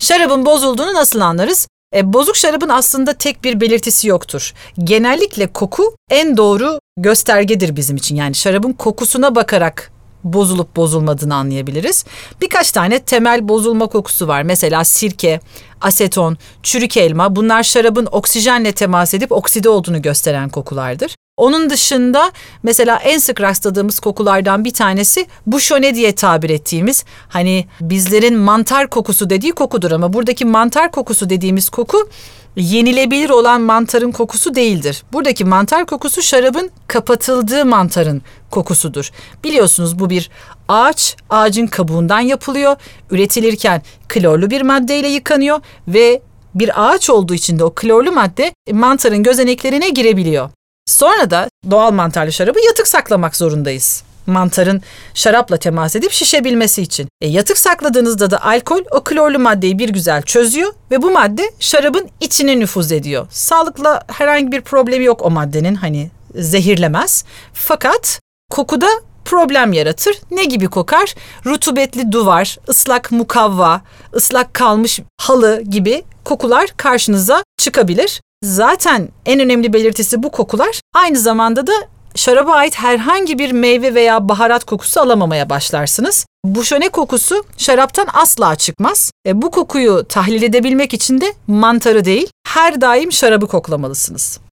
Şarabın bozulduğunu nasıl anlarız? E, bozuk şarabın aslında tek bir belirtisi yoktur. Genellikle koku en doğru göstergedir bizim için. Yani şarabın kokusuna bakarak bozulup bozulmadığını anlayabiliriz. Birkaç tane temel bozulma kokusu var. Mesela sirke, aseton, çürük elma bunlar şarabın oksijenle temas edip okside olduğunu gösteren kokulardır. Onun dışında mesela en sık rastladığımız kokulardan bir tanesi buşone diye tabir ettiğimiz hani bizlerin mantar kokusu dediği kokudur ama buradaki mantar kokusu dediğimiz koku yenilebilir olan mantarın kokusu değildir. Buradaki mantar kokusu şarabın kapatıldığı mantarın kokusudur. Biliyorsunuz bu bir ağaç, ağacın kabuğundan yapılıyor. Üretilirken klorlu bir maddeyle yıkanıyor ve bir ağaç olduğu için de o klorlu madde mantarın gözeneklerine girebiliyor. Sonra da doğal mantarlı şarabı yatık saklamak zorundayız. Mantarın şarapla temas edip şişebilmesi için. E, yatık sakladığınızda da alkol o klorlu maddeyi bir güzel çözüyor ve bu madde şarabın içine nüfuz ediyor. Sağlıkla herhangi bir problemi yok o maddenin hani zehirlemez. Fakat kokuda problem yaratır. Ne gibi kokar? Rutubetli duvar, ıslak mukavva, ıslak kalmış halı gibi kokular karşınıza çıkabilir. Zaten en önemli belirtisi bu kokular. Aynı zamanda da şaraba ait herhangi bir meyve veya baharat kokusu alamamaya başlarsınız. Bu şöne kokusu şaraptan asla çıkmaz. E, bu kokuyu tahlil edebilmek için de mantarı değil, her daim şarabı koklamalısınız.